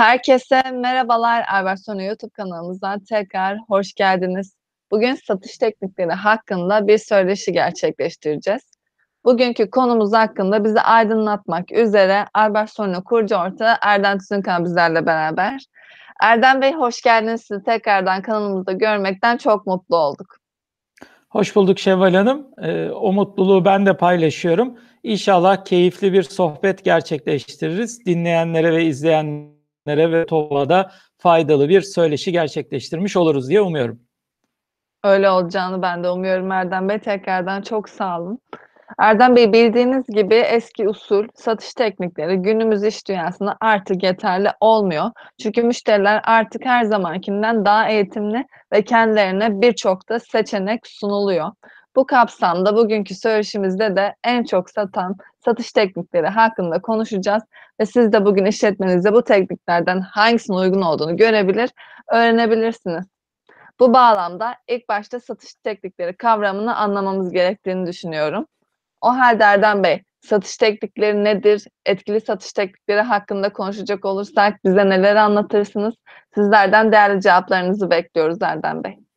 Herkese merhabalar Erbaksonu YouTube kanalımızdan tekrar hoş geldiniz. Bugün satış teknikleri hakkında bir söyleşi gerçekleştireceğiz. Bugünkü konumuz hakkında bizi aydınlatmak üzere Erbaksonu kurucu ortağı Erdem Tüzünkan bizlerle beraber. Erdem Bey hoş geldiniz. Sizi tekrardan kanalımızda görmekten çok mutlu olduk. Hoş bulduk Şevval Hanım. Ee, o mutluluğu ben de paylaşıyorum. İnşallah keyifli bir sohbet gerçekleştiririz. Dinleyenlere ve izleyenlere ve toplada faydalı bir söyleşi gerçekleştirmiş oluruz diye umuyorum. Öyle olacağını ben de umuyorum Erdem Bey. Tekrardan çok sağ olun. Erdem Bey bildiğiniz gibi eski usul satış teknikleri günümüz iş dünyasında artık yeterli olmuyor. Çünkü müşteriler artık her zamankinden daha eğitimli ve kendilerine birçok da seçenek sunuluyor. Bu kapsamda bugünkü söyleşimizde de en çok satan satış teknikleri hakkında konuşacağız ve siz de bugün işletmenizde bu tekniklerden hangisinin uygun olduğunu görebilir, öğrenebilirsiniz. Bu bağlamda ilk başta satış teknikleri kavramını anlamamız gerektiğini düşünüyorum. O halde Erdem Bey, satış teknikleri nedir? Etkili satış teknikleri hakkında konuşacak olursak bize neler anlatırsınız? Sizlerden değerli cevaplarınızı bekliyoruz Erdem Bey.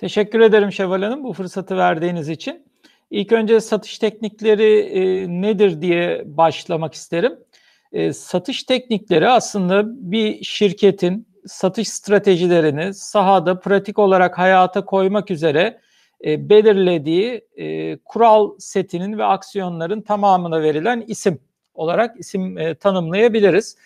Teşekkür ederim Şevval Hanım bu fırsatı verdiğiniz için. İlk önce satış teknikleri e, nedir diye başlamak isterim. E, satış teknikleri aslında bir şirketin satış stratejilerini sahada pratik olarak hayata koymak üzere e, belirlediği e, kural setinin ve aksiyonların tamamına verilen isim olarak isim e, tanımlayabiliriz.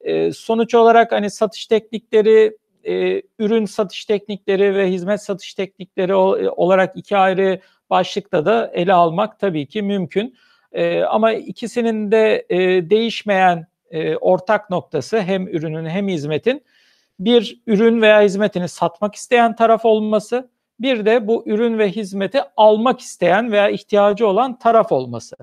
E, sonuç olarak hani satış teknikleri, e, ürün satış teknikleri ve hizmet satış teknikleri e, olarak iki ayrı başlıkta da ele almak tabii ki mümkün. E, ama ikisinin de e, değişmeyen e, ortak noktası hem ürünün hem hizmetin bir ürün veya hizmetini satmak isteyen taraf olması bir de bu ürün ve hizmeti almak isteyen veya ihtiyacı olan taraf olması.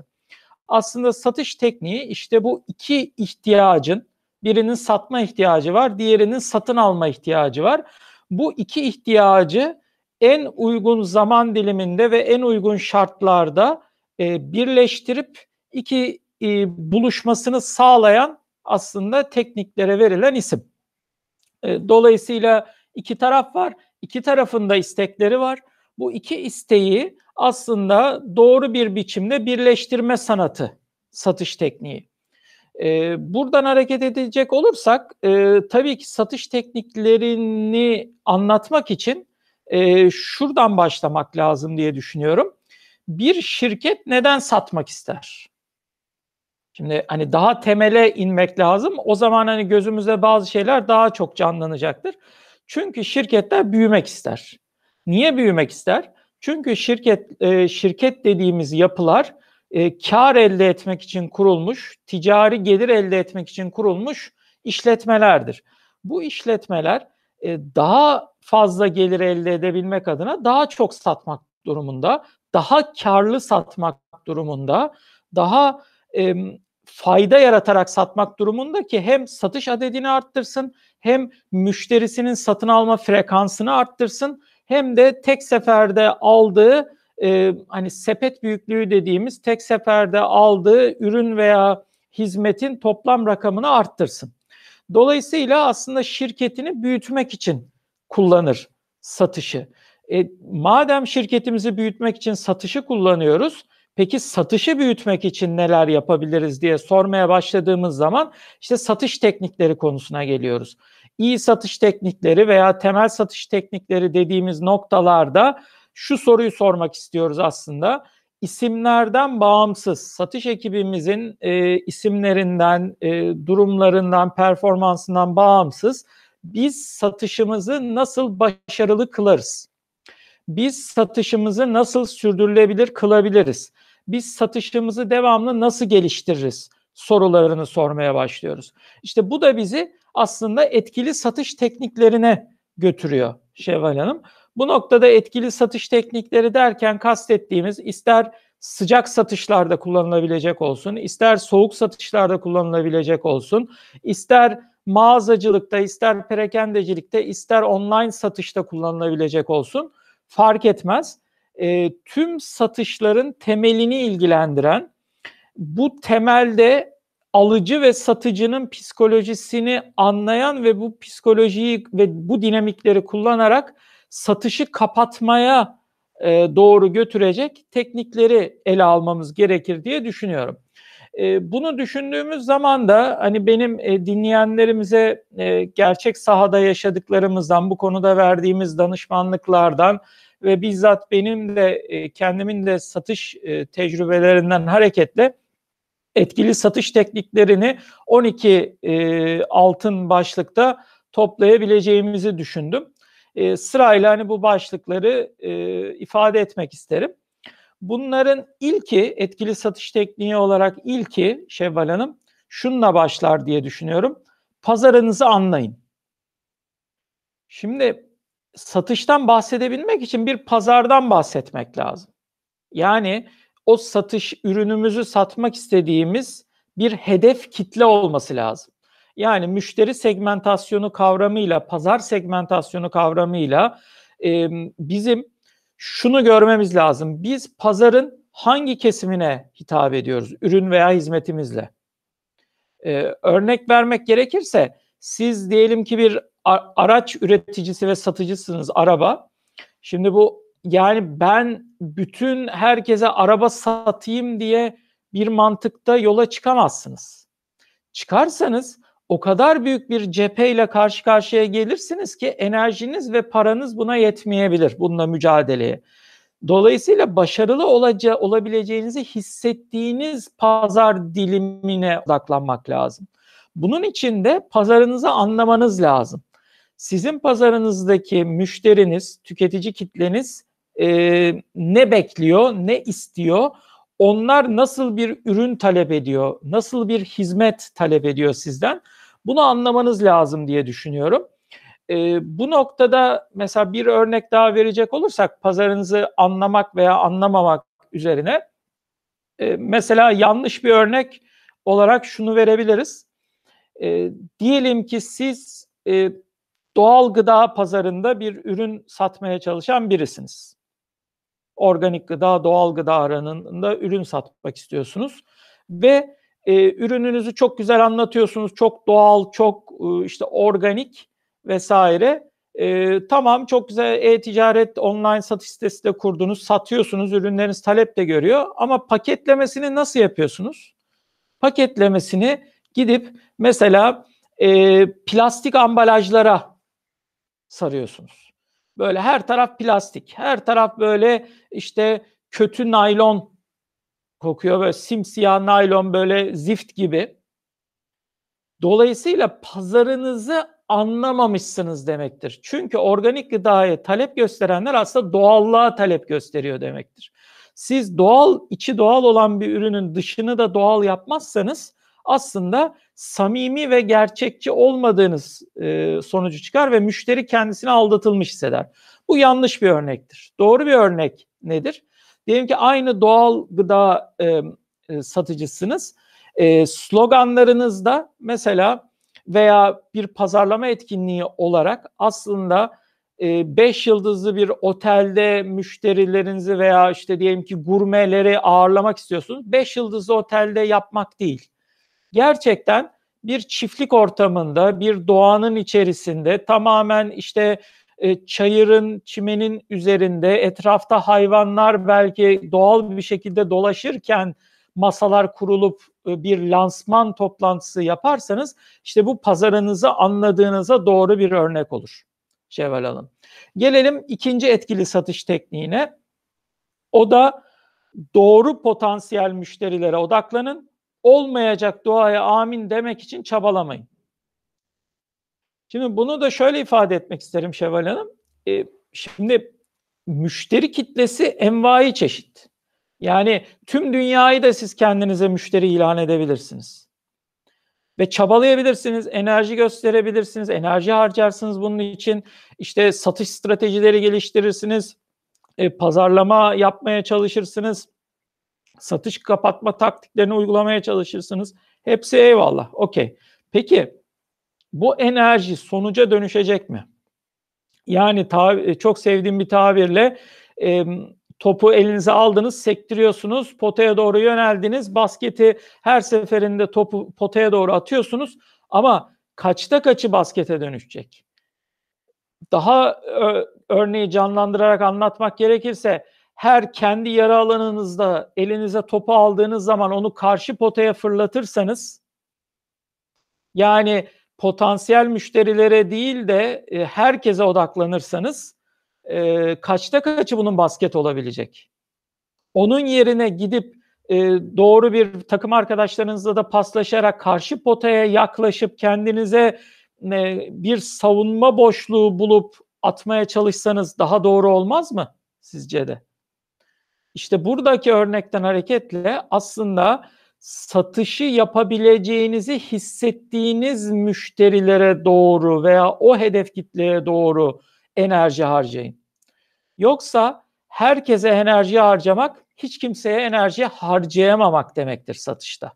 Aslında satış tekniği işte bu iki ihtiyacın birinin satma ihtiyacı var, diğerinin satın alma ihtiyacı var. Bu iki ihtiyacı en uygun zaman diliminde ve en uygun şartlarda e, birleştirip iki e, buluşmasını sağlayan aslında tekniklere verilen isim. E, dolayısıyla iki taraf var. İki tarafında istekleri var. Bu iki isteği aslında doğru bir biçimde birleştirme sanatı, satış tekniği. Ee, buradan hareket edecek olursak e, tabii ki satış tekniklerini anlatmak için e, şuradan başlamak lazım diye düşünüyorum. Bir şirket neden satmak ister? Şimdi hani daha temele inmek lazım. O zaman hani gözümüzde bazı şeyler daha çok canlanacaktır. Çünkü şirketler büyümek ister. Niye büyümek ister? Çünkü şirket e, şirket dediğimiz yapılar e, kar elde etmek için kurulmuş, ticari gelir elde etmek için kurulmuş işletmelerdir. Bu işletmeler e, daha fazla gelir elde edebilmek adına daha çok satmak durumunda, daha karlı satmak durumunda, daha e, fayda yaratarak satmak durumunda ki hem satış adedini arttırsın hem müşterisinin satın alma frekansını arttırsın hem de tek seferde aldığı e, hani sepet büyüklüğü dediğimiz tek seferde aldığı ürün veya hizmetin toplam rakamını arttırsın. Dolayısıyla aslında şirketini büyütmek için kullanır satışı. E, madem şirketimizi büyütmek için satışı kullanıyoruz, Peki satışı büyütmek için neler yapabiliriz diye sormaya başladığımız zaman işte satış teknikleri konusuna geliyoruz. İyi satış teknikleri veya temel satış teknikleri dediğimiz noktalarda şu soruyu sormak istiyoruz aslında. İsimlerden bağımsız satış ekibimizin e, isimlerinden, e, durumlarından, performansından bağımsız biz satışımızı nasıl başarılı kılarız? Biz satışımızı nasıl sürdürülebilir kılabiliriz? Biz satışımızı devamlı nasıl geliştiririz? sorularını sormaya başlıyoruz. İşte bu da bizi aslında etkili satış tekniklerine götürüyor Şevval Hanım. Bu noktada etkili satış teknikleri derken kastettiğimiz ister sıcak satışlarda kullanılabilecek olsun, ister soğuk satışlarda kullanılabilecek olsun, ister mağazacılıkta, ister perakendecilikte, ister online satışta kullanılabilecek olsun fark etmez. E, tüm satışların temelini ilgilendiren bu temelde alıcı ve satıcının psikolojisini anlayan ve bu psikolojiyi ve bu dinamikleri kullanarak satışı kapatmaya e, doğru götürecek teknikleri ele almamız gerekir diye düşünüyorum. E, bunu düşündüğümüz zaman da hani benim e, dinleyenlerimize e, gerçek sahada yaşadıklarımızdan, bu konuda verdiğimiz danışmanlıklardan ve bizzat benim de e, kendimin de satış e, tecrübelerinden hareketle etkili satış tekniklerini 12 e, altın başlıkta toplayabileceğimizi düşündüm. E, sırayla hani bu başlıkları e, ifade etmek isterim. Bunların ilki etkili satış tekniği olarak ilki Şevval Hanım şununla başlar diye düşünüyorum. Pazarınızı anlayın. Şimdi satıştan bahsedebilmek için bir pazardan bahsetmek lazım. Yani o satış ürünümüzü satmak istediğimiz bir hedef kitle olması lazım. Yani müşteri segmentasyonu kavramıyla, pazar segmentasyonu kavramıyla e, bizim şunu görmemiz lazım. Biz pazarın hangi kesimine hitap ediyoruz ürün veya hizmetimizle? Ee, örnek vermek gerekirse siz diyelim ki bir araç üreticisi ve satıcısınız araba. Şimdi bu yani ben bütün herkese araba satayım diye bir mantıkta yola çıkamazsınız. Çıkarsanız o kadar büyük bir cepheyle karşı karşıya gelirsiniz ki enerjiniz ve paranız buna yetmeyebilir bununla mücadeleye. Dolayısıyla başarılı olaca, olabileceğinizi hissettiğiniz pazar dilimine odaklanmak lazım. Bunun için de pazarınızı anlamanız lazım. Sizin pazarınızdaki müşteriniz, tüketici kitleniz e, ne bekliyor, ne istiyor? Onlar nasıl bir ürün talep ediyor, nasıl bir hizmet talep ediyor sizden? Bunu anlamanız lazım diye düşünüyorum. E, bu noktada mesela bir örnek daha verecek olursak pazarınızı anlamak veya anlamamak üzerine e, mesela yanlış bir örnek olarak şunu verebiliriz. E, diyelim ki siz e, doğal gıda pazarında bir ürün satmaya çalışan birisiniz. Organik gıda, doğal gıda aranında ürün satmak istiyorsunuz ve e, ürününüzü çok güzel anlatıyorsunuz. Çok doğal, çok e, işte organik vesaire. E, tamam çok güzel e-ticaret online satış sitesi de kurdunuz. Satıyorsunuz. Ürünleriniz talep de görüyor. Ama paketlemesini nasıl yapıyorsunuz? Paketlemesini gidip mesela e, plastik ambalajlara sarıyorsunuz. Böyle her taraf plastik. Her taraf böyle işte kötü naylon kokuyor böyle simsiyah naylon böyle zift gibi. Dolayısıyla pazarınızı anlamamışsınız demektir. Çünkü organik gıdaya talep gösterenler aslında doğallığa talep gösteriyor demektir. Siz doğal, içi doğal olan bir ürünün dışını da doğal yapmazsanız aslında samimi ve gerçekçi olmadığınız e, sonucu çıkar ve müşteri kendisini aldatılmış hisseder. Bu yanlış bir örnektir. Doğru bir örnek nedir? Diyelim ki aynı doğal gıda e, e, satıcısınız. E, sloganlarınızda mesela veya bir pazarlama etkinliği olarak aslında 5 e, yıldızlı bir otelde müşterilerinizi veya işte diyelim ki gurmeleri ağırlamak istiyorsunuz. 5 yıldızlı otelde yapmak değil. Gerçekten bir çiftlik ortamında, bir doğanın içerisinde tamamen işte e, çayırın, çimenin üzerinde etrafta hayvanlar belki doğal bir şekilde dolaşırken masalar kurulup e, bir lansman toplantısı yaparsanız işte bu pazarınızı anladığınıza doğru bir örnek olur Şevval Hanım. Gelelim ikinci etkili satış tekniğine. O da doğru potansiyel müşterilere odaklanın. Olmayacak duaya amin demek için çabalamayın. Şimdi bunu da şöyle ifade etmek isterim Şevval Hanım. E, şimdi müşteri kitlesi envai çeşit. Yani tüm dünyayı da siz kendinize müşteri ilan edebilirsiniz. Ve çabalayabilirsiniz, enerji gösterebilirsiniz, enerji harcarsınız bunun için. İşte satış stratejileri geliştirirsiniz, e, pazarlama yapmaya çalışırsınız, satış kapatma taktiklerini uygulamaya çalışırsınız. Hepsi eyvallah, okey. Peki bu enerji sonuca dönüşecek mi? Yani tab- çok sevdiğim bir tabirle e, topu elinize aldınız, sektiriyorsunuz, potaya doğru yöneldiniz, basketi her seferinde topu potaya doğru atıyorsunuz ama kaçta kaçı baskete dönüşecek? Daha örneği canlandırarak anlatmak gerekirse her kendi yarı alanınızda elinize topu aldığınız zaman onu karşı potaya fırlatırsanız yani potansiyel müşterilere değil de e, herkese odaklanırsanız e, kaçta kaçı bunun basket olabilecek? Onun yerine gidip e, doğru bir takım arkadaşlarınızla da paslaşarak karşı potaya yaklaşıp kendinize e, bir savunma boşluğu bulup atmaya çalışsanız daha doğru olmaz mı sizce de? İşte buradaki örnekten hareketle aslında satışı yapabileceğinizi hissettiğiniz müşterilere doğru veya o hedef kitleye doğru enerji harcayın. Yoksa herkese enerji harcamak hiç kimseye enerji harcayamamak demektir satışta.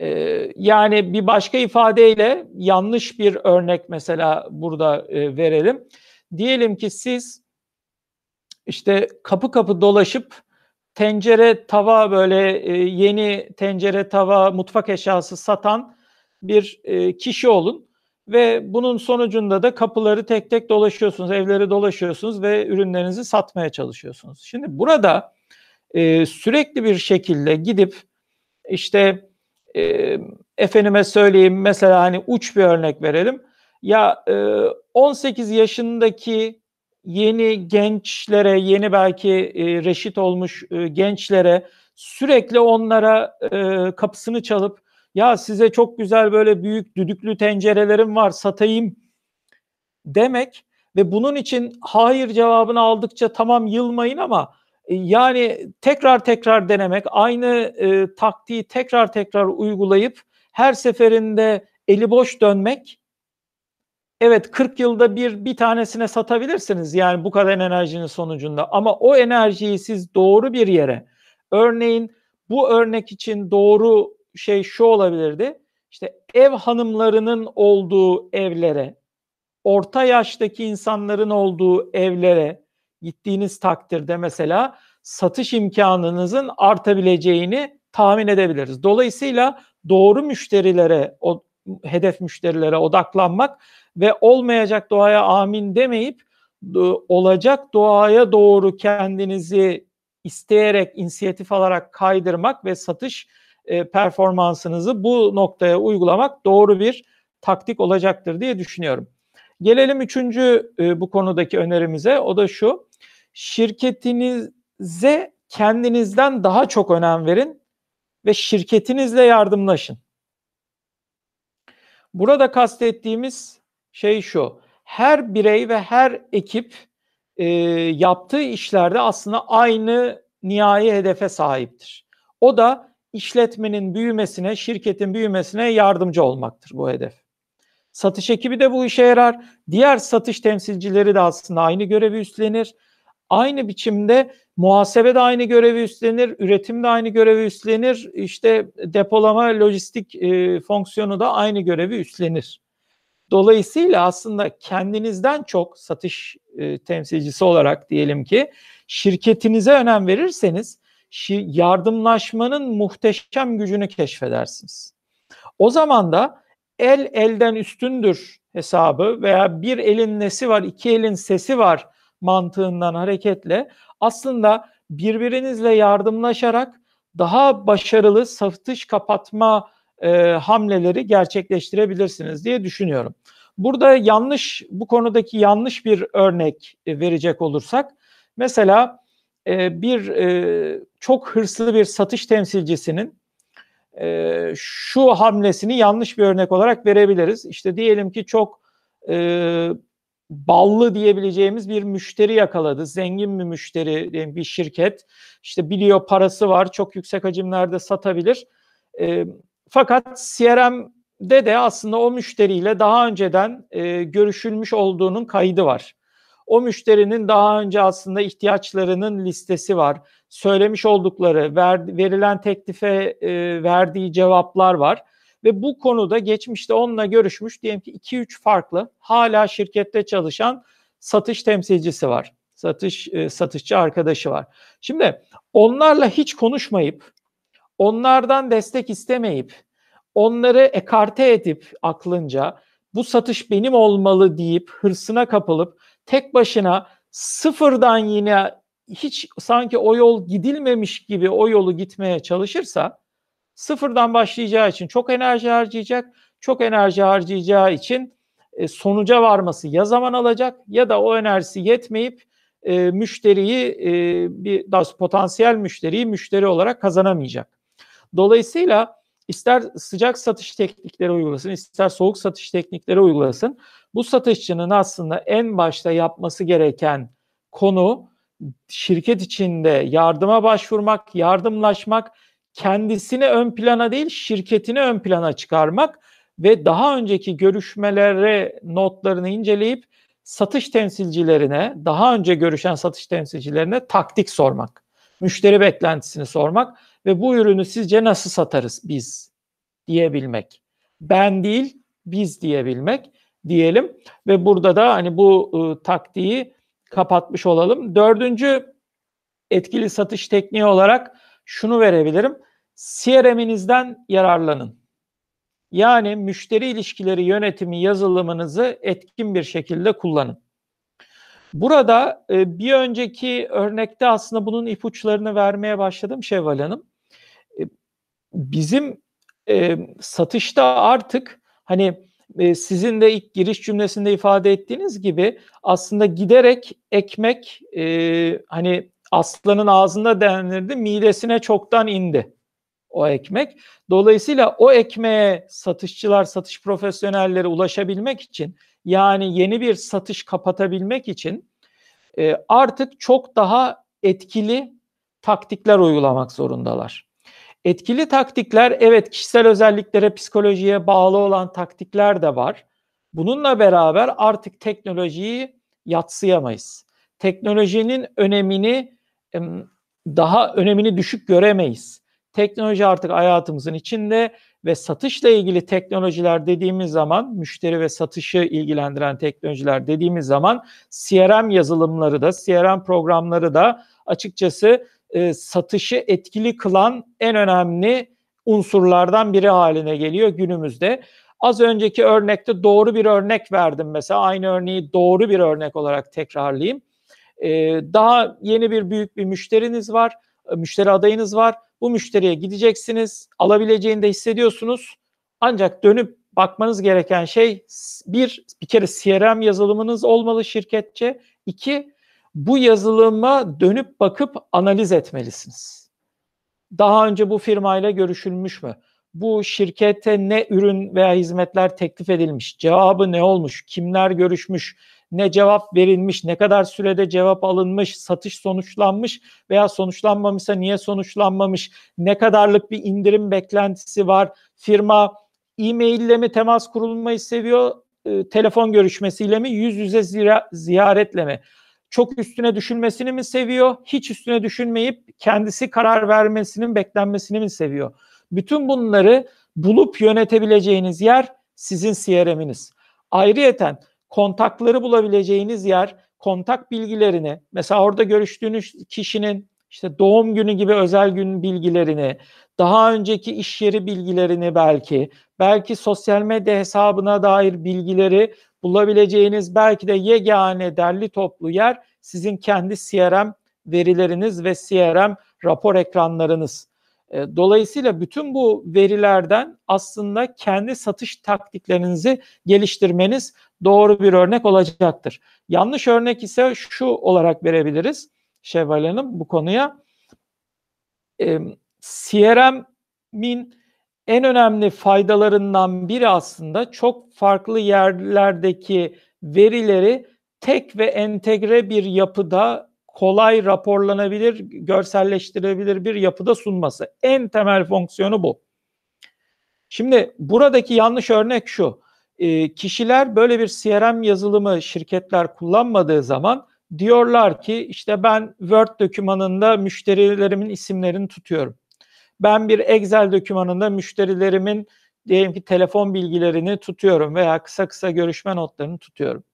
Ee, yani bir başka ifadeyle yanlış bir örnek mesela burada e, verelim. Diyelim ki siz işte kapı kapı dolaşıp tencere tava böyle e, yeni tencere tava mutfak eşyası satan bir e, kişi olun ve bunun sonucunda da kapıları tek tek dolaşıyorsunuz, evleri dolaşıyorsunuz ve ürünlerinizi satmaya çalışıyorsunuz. Şimdi burada e, sürekli bir şekilde gidip işte e, efendime söyleyeyim mesela hani uç bir örnek verelim. Ya e, 18 yaşındaki yeni gençlere, yeni belki e, reşit olmuş e, gençlere sürekli onlara e, kapısını çalıp ya size çok güzel böyle büyük düdüklü tencerelerim var satayım demek ve bunun için hayır cevabını aldıkça tamam yılmayın ama e, yani tekrar tekrar denemek, aynı e, taktiği tekrar tekrar uygulayıp her seferinde eli boş dönmek Evet 40 yılda bir bir tanesine satabilirsiniz yani bu kadar enerjinin sonucunda ama o enerjiyi siz doğru bir yere örneğin bu örnek için doğru şey şu olabilirdi. İşte ev hanımlarının olduğu evlere, orta yaştaki insanların olduğu evlere gittiğiniz takdirde mesela satış imkanınızın artabileceğini tahmin edebiliriz. Dolayısıyla doğru müşterilere, o hedef müşterilere odaklanmak ve olmayacak doğaya amin demeyip olacak doğaya doğru kendinizi isteyerek, inisiyatif alarak kaydırmak ve satış e, performansınızı bu noktaya uygulamak doğru bir taktik olacaktır diye düşünüyorum. Gelelim üçüncü e, bu konudaki önerimize. O da şu. Şirketinize kendinizden daha çok önem verin ve şirketinizle yardımlaşın. Burada kastettiğimiz şey şu. Her birey ve her ekip e, yaptığı işlerde aslında aynı nihai hedefe sahiptir. O da işletmenin büyümesine, şirketin büyümesine yardımcı olmaktır bu hedef. Satış ekibi de bu işe yarar. Diğer satış temsilcileri de aslında aynı görevi üstlenir. Aynı biçimde muhasebe de aynı görevi üstlenir, üretim de aynı görevi üstlenir, işte depolama, lojistik e, fonksiyonu da aynı görevi üstlenir. Dolayısıyla aslında kendinizden çok satış e, temsilcisi olarak diyelim ki şirketinize önem verirseniz yardımlaşmanın muhteşem gücünü keşfedersiniz. O zaman da el elden üstündür hesabı veya bir elin nesi var, iki elin sesi var mantığından hareketle aslında birbirinizle yardımlaşarak daha başarılı satış kapatma e, hamleleri gerçekleştirebilirsiniz diye düşünüyorum. Burada yanlış bu konudaki yanlış bir örnek e, verecek olursak mesela e, bir e, çok hırslı bir satış temsilcisinin e, şu hamlesini yanlış bir örnek olarak verebiliriz. İşte diyelim ki çok e, ballı diyebileceğimiz bir müşteri yakaladı. Zengin bir müşteri, bir şirket. İşte biliyor parası var, çok yüksek hacimlerde satabilir. E, fakat CRM'de de aslında o müşteriyle daha önceden e, görüşülmüş olduğunun kaydı var. O müşterinin daha önce aslında ihtiyaçlarının listesi var. Söylemiş oldukları, ver, verilen teklife e, verdiği cevaplar var. Ve bu konuda geçmişte onunla görüşmüş diyelim ki 2-3 farklı hala şirkette çalışan satış temsilcisi var. satış e, satışçı arkadaşı var. Şimdi onlarla hiç konuşmayıp, onlardan destek istemeyip, onları ekarte edip aklınca bu satış benim olmalı deyip hırsına kapılıp tek başına sıfırdan yine hiç sanki o yol gidilmemiş gibi o yolu gitmeye çalışırsa sıfırdan başlayacağı için çok enerji harcayacak. Çok enerji harcayacağı için e, sonuca varması ya zaman alacak ya da o enerjisi yetmeyip e, müşteriyi e, bir daha potansiyel müşteriyi müşteri olarak kazanamayacak. Dolayısıyla ister sıcak satış teknikleri uygulasın, ister soğuk satış teknikleri uygulasın. Bu satışçının aslında en başta yapması gereken konu şirket içinde yardıma başvurmak, yardımlaşmak, kendisini ön plana değil şirketini ön plana çıkarmak ve daha önceki görüşmelere notlarını inceleyip satış temsilcilerine, daha önce görüşen satış temsilcilerine taktik sormak, müşteri beklentisini sormak ve bu ürünü sizce nasıl satarız biz diyebilmek. Ben değil, biz diyebilmek diyelim ve burada da hani bu ıı, taktiği kapatmış olalım. Dördüncü etkili satış tekniği olarak şunu verebilirim. CRM'inizden yararlanın. Yani müşteri ilişkileri yönetimi yazılımınızı etkin bir şekilde kullanın. Burada e, bir önceki örnekte aslında bunun ipuçlarını vermeye başladım Şevval Hanım. Bizim e, satışta artık hani e, sizin de ilk giriş cümlesinde ifade ettiğiniz gibi aslında giderek ekmek e, hani aslanın ağzında denirdi midesine çoktan indi o ekmek. Dolayısıyla o ekmeğe satışçılar, satış profesyonelleri ulaşabilmek için yani yeni bir satış kapatabilmek için e, artık çok daha etkili taktikler uygulamak zorundalar. Etkili taktikler evet kişisel özelliklere, psikolojiye bağlı olan taktikler de var. Bununla beraber artık teknolojiyi yatsıyamayız. Teknolojinin önemini daha önemini düşük göremeyiz. Teknoloji artık hayatımızın içinde ve satışla ilgili teknolojiler dediğimiz zaman, müşteri ve satışı ilgilendiren teknolojiler dediğimiz zaman CRM yazılımları da, CRM programları da açıkçası e, satışı etkili kılan en önemli unsurlardan biri haline geliyor günümüzde. Az önceki örnekte doğru bir örnek verdim mesela. Aynı örneği doğru bir örnek olarak tekrarlayayım. Ee, daha yeni bir büyük bir müşteriniz var, e, müşteri adayınız var. Bu müşteriye gideceksiniz, alabileceğini de hissediyorsunuz. Ancak dönüp bakmanız gereken şey bir, bir kere CRM yazılımınız olmalı şirketçe. İki, bu yazılıma dönüp bakıp analiz etmelisiniz. Daha önce bu firmayla görüşülmüş mü? Bu şirkete ne ürün veya hizmetler teklif edilmiş? Cevabı ne olmuş? Kimler görüşmüş? Ne cevap verilmiş? Ne kadar sürede cevap alınmış? Satış sonuçlanmış veya sonuçlanmamışsa niye sonuçlanmamış? Ne kadarlık bir indirim beklentisi var? Firma e-mail mi temas kurulmayı seviyor? E, telefon görüşmesiyle mi? Yüz yüze ziyaretle mi? Çok üstüne düşünmesini mi seviyor? Hiç üstüne düşünmeyip kendisi karar vermesinin beklenmesini mi seviyor? Bütün bunları bulup yönetebileceğiniz yer sizin CRM'iniz. Ayrıyeten kontakları bulabileceğiniz yer kontak bilgilerini mesela orada görüştüğünüz kişinin işte doğum günü gibi özel gün bilgilerini, daha önceki iş yeri bilgilerini belki, belki sosyal medya hesabına dair bilgileri bulabileceğiniz belki de yegane derli toplu yer sizin kendi CRM verileriniz ve CRM rapor ekranlarınız. E, dolayısıyla bütün bu verilerden aslında kendi satış taktiklerinizi geliştirmeniz doğru bir örnek olacaktır. Yanlış örnek ise şu olarak verebiliriz Şevval Hanım bu konuya. E, CRM'in en önemli faydalarından biri aslında çok farklı yerlerdeki verileri tek ve entegre bir yapıda kolay raporlanabilir, görselleştirebilir bir yapıda sunması. En temel fonksiyonu bu. Şimdi buradaki yanlış örnek şu. E, kişiler böyle bir CRM yazılımı şirketler kullanmadığı zaman diyorlar ki işte ben Word dokümanında müşterilerimin isimlerini tutuyorum. Ben bir Excel dokümanında müşterilerimin diyelim ki telefon bilgilerini tutuyorum veya kısa kısa görüşme notlarını tutuyorum.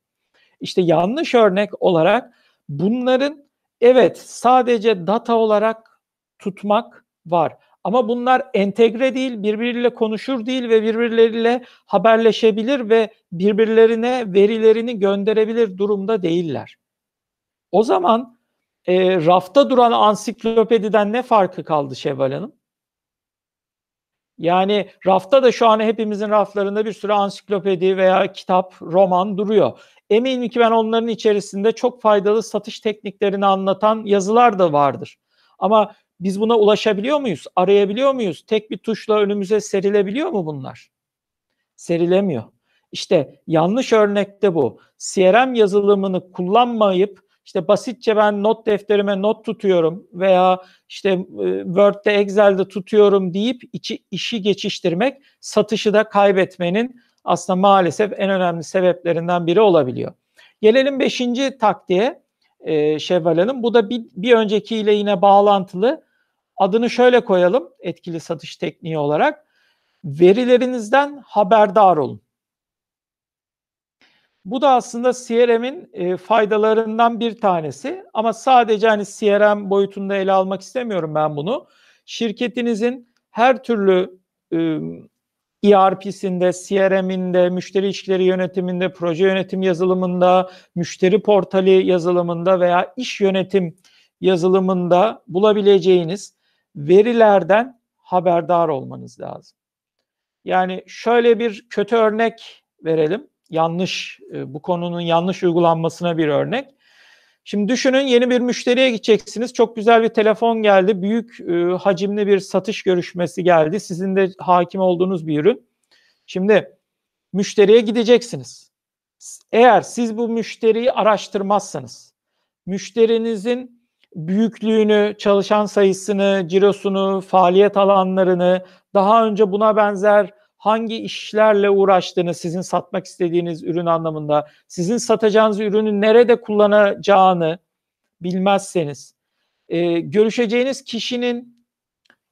İşte yanlış örnek olarak Bunların evet sadece data olarak tutmak var. Ama bunlar entegre değil, birbiriyle konuşur değil ve birbirleriyle haberleşebilir ve birbirlerine verilerini gönderebilir durumda değiller. O zaman e, rafta duran ansiklopediden ne farkı kaldı Şevval Hanım? Yani rafta da şu an hepimizin raflarında bir sürü ansiklopedi veya kitap, roman duruyor. Eminim ki ben onların içerisinde çok faydalı satış tekniklerini anlatan yazılar da vardır. Ama biz buna ulaşabiliyor muyuz? Arayabiliyor muyuz? Tek bir tuşla önümüze serilebiliyor mu bunlar? Serilemiyor. İşte yanlış örnekte bu. CRM yazılımını kullanmayıp işte basitçe ben not defterime not tutuyorum veya işte e, Word'de Excel'de tutuyorum deyip içi, işi geçiştirmek satışı da kaybetmenin aslında maalesef en önemli sebeplerinden biri olabiliyor. Gelelim beşinci taktiğe e, Şevval Hanım. Bu da bir, bir öncekiyle yine bağlantılı. Adını şöyle koyalım etkili satış tekniği olarak. Verilerinizden haberdar olun. Bu da aslında CRM'in e, faydalarından bir tanesi ama sadece hani CRM boyutunda ele almak istemiyorum ben bunu. Şirketinizin her türlü e, ERP'sinde, CRM'inde, müşteri ilişkileri yönetiminde, proje yönetim yazılımında, müşteri portali yazılımında veya iş yönetim yazılımında bulabileceğiniz verilerden haberdar olmanız lazım. Yani şöyle bir kötü örnek verelim yanlış e, bu konunun yanlış uygulanmasına bir örnek. Şimdi düşünün yeni bir müşteriye gideceksiniz. Çok güzel bir telefon geldi. Büyük e, hacimli bir satış görüşmesi geldi. Sizin de hakim olduğunuz bir ürün. Şimdi müşteriye gideceksiniz. Eğer siz bu müşteriyi araştırmazsanız, müşterinizin büyüklüğünü, çalışan sayısını, cirosunu, faaliyet alanlarını, daha önce buna benzer hangi işlerle uğraştığını, sizin satmak istediğiniz ürün anlamında, sizin satacağınız ürünü nerede kullanacağını bilmezseniz, e, görüşeceğiniz kişinin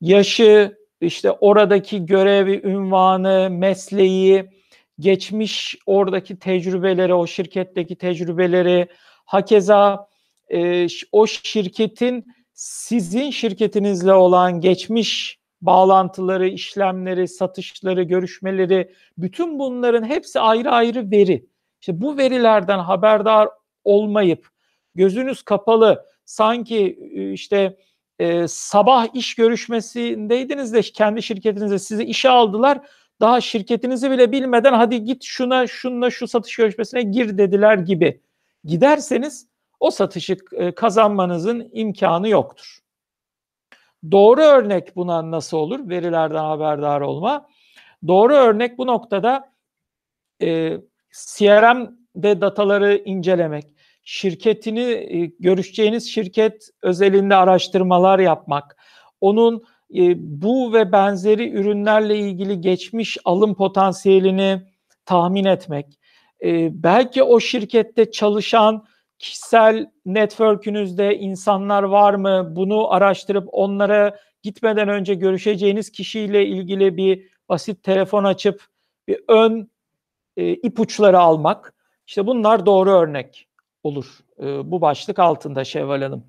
yaşı, işte oradaki görevi, ünvanı, mesleği, geçmiş oradaki tecrübeleri, o şirketteki tecrübeleri, hakeza e, o şirketin sizin şirketinizle olan geçmiş bağlantıları, işlemleri, satışları, görüşmeleri, bütün bunların hepsi ayrı ayrı veri. İşte bu verilerden haberdar olmayıp gözünüz kapalı sanki e, işte e, sabah iş görüşmesindeydiniz de kendi şirketinizde sizi işe aldılar. Daha şirketinizi bile bilmeden hadi git şuna şunla şu satış görüşmesine gir dediler gibi giderseniz o satışı e, kazanmanızın imkanı yoktur. Doğru örnek buna nasıl olur? Verilerden haberdar olma. Doğru örnek bu noktada e, CRM'de dataları incelemek, şirketini e, görüşeceğiniz şirket özelinde araştırmalar yapmak, onun e, bu ve benzeri ürünlerle ilgili geçmiş alım potansiyelini tahmin etmek, e, belki o şirkette çalışan kişisel network'ünüzde insanlar var mı? Bunu araştırıp onlara gitmeden önce görüşeceğiniz kişiyle ilgili bir basit telefon açıp bir ön e, ipuçları almak. İşte bunlar doğru örnek olur. E, bu başlık altında Şevval Hanım.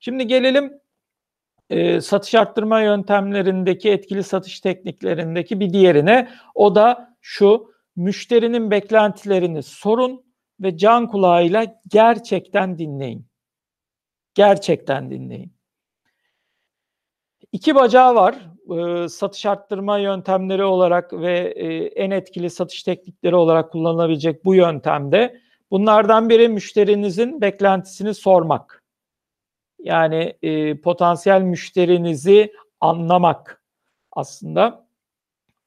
Şimdi gelelim e, satış arttırma yöntemlerindeki etkili satış tekniklerindeki bir diğerine. O da şu müşterinin beklentilerini sorun ve can kulağıyla gerçekten dinleyin. Gerçekten dinleyin. İki bacağı var e, satış arttırma yöntemleri olarak ve e, en etkili satış teknikleri olarak kullanılabilecek bu yöntemde. Bunlardan biri müşterinizin beklentisini sormak. Yani e, potansiyel müşterinizi anlamak aslında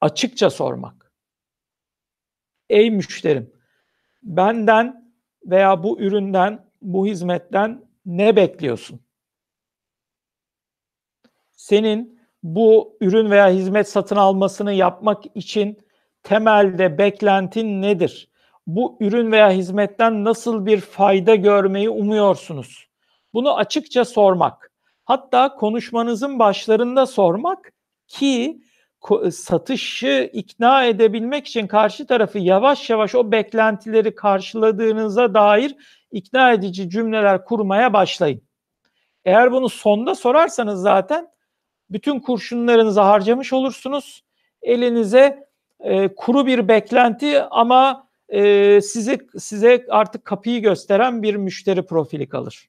açıkça sormak. Ey müşterim benden veya bu üründen, bu hizmetten ne bekliyorsun? Senin bu ürün veya hizmet satın almasını yapmak için temelde beklentin nedir? Bu ürün veya hizmetten nasıl bir fayda görmeyi umuyorsunuz? Bunu açıkça sormak. Hatta konuşmanızın başlarında sormak ki satışı ikna edebilmek için karşı tarafı yavaş yavaş o beklentileri karşıladığınıza dair ikna edici cümleler kurmaya başlayın. Eğer bunu sonda sorarsanız zaten bütün kurşunlarınızı harcamış olursunuz. Elinize e, kuru bir beklenti ama e, size size artık kapıyı gösteren bir müşteri profili kalır.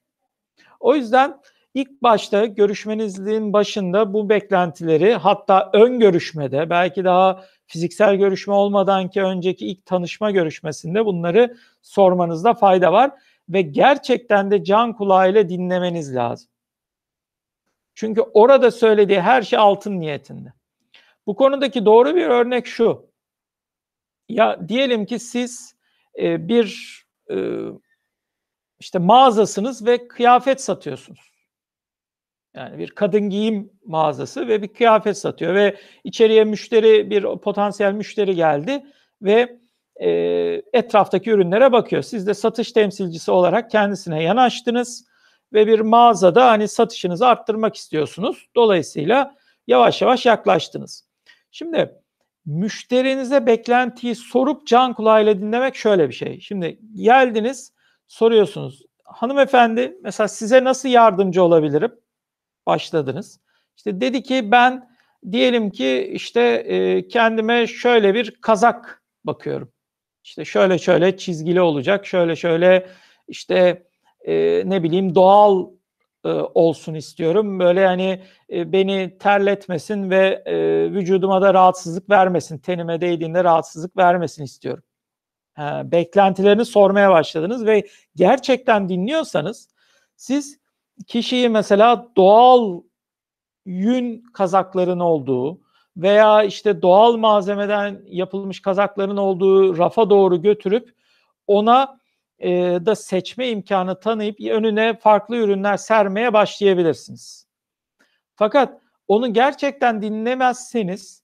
O yüzden ilk başta görüşmenizin başında bu beklentileri hatta ön görüşmede belki daha fiziksel görüşme olmadan ki önceki ilk tanışma görüşmesinde bunları sormanızda fayda var ve gerçekten de can kulağıyla dinlemeniz lazım. Çünkü orada söylediği her şey altın niyetinde. Bu konudaki doğru bir örnek şu. Ya diyelim ki siz e, bir e, işte mağazasınız ve kıyafet satıyorsunuz. Yani bir kadın giyim mağazası ve bir kıyafet satıyor ve içeriye müşteri bir potansiyel müşteri geldi ve e, etraftaki ürünlere bakıyor. Siz de satış temsilcisi olarak kendisine yanaştınız ve bir mağazada hani satışınızı arttırmak istiyorsunuz. Dolayısıyla yavaş yavaş yaklaştınız. Şimdi müşterinize beklentiyi sorup can kulağıyla dinlemek şöyle bir şey. Şimdi geldiniz soruyorsunuz. Hanımefendi mesela size nasıl yardımcı olabilirim? Başladınız. İşte dedi ki ben diyelim ki işte e, kendime şöyle bir kazak bakıyorum. İşte şöyle şöyle çizgili olacak. Şöyle şöyle işte e, ne bileyim doğal e, olsun istiyorum. Böyle yani e, beni terletmesin ve e, vücuduma da rahatsızlık vermesin. Tenime değdiğinde rahatsızlık vermesin istiyorum. Ha, beklentilerini sormaya başladınız ve gerçekten dinliyorsanız siz kişiyi mesela doğal yün kazakların olduğu veya işte doğal malzemeden yapılmış kazakların olduğu rafa doğru götürüp ona e, da seçme imkanı tanıyıp önüne farklı ürünler sermeye başlayabilirsiniz. Fakat onu gerçekten dinlemezseniz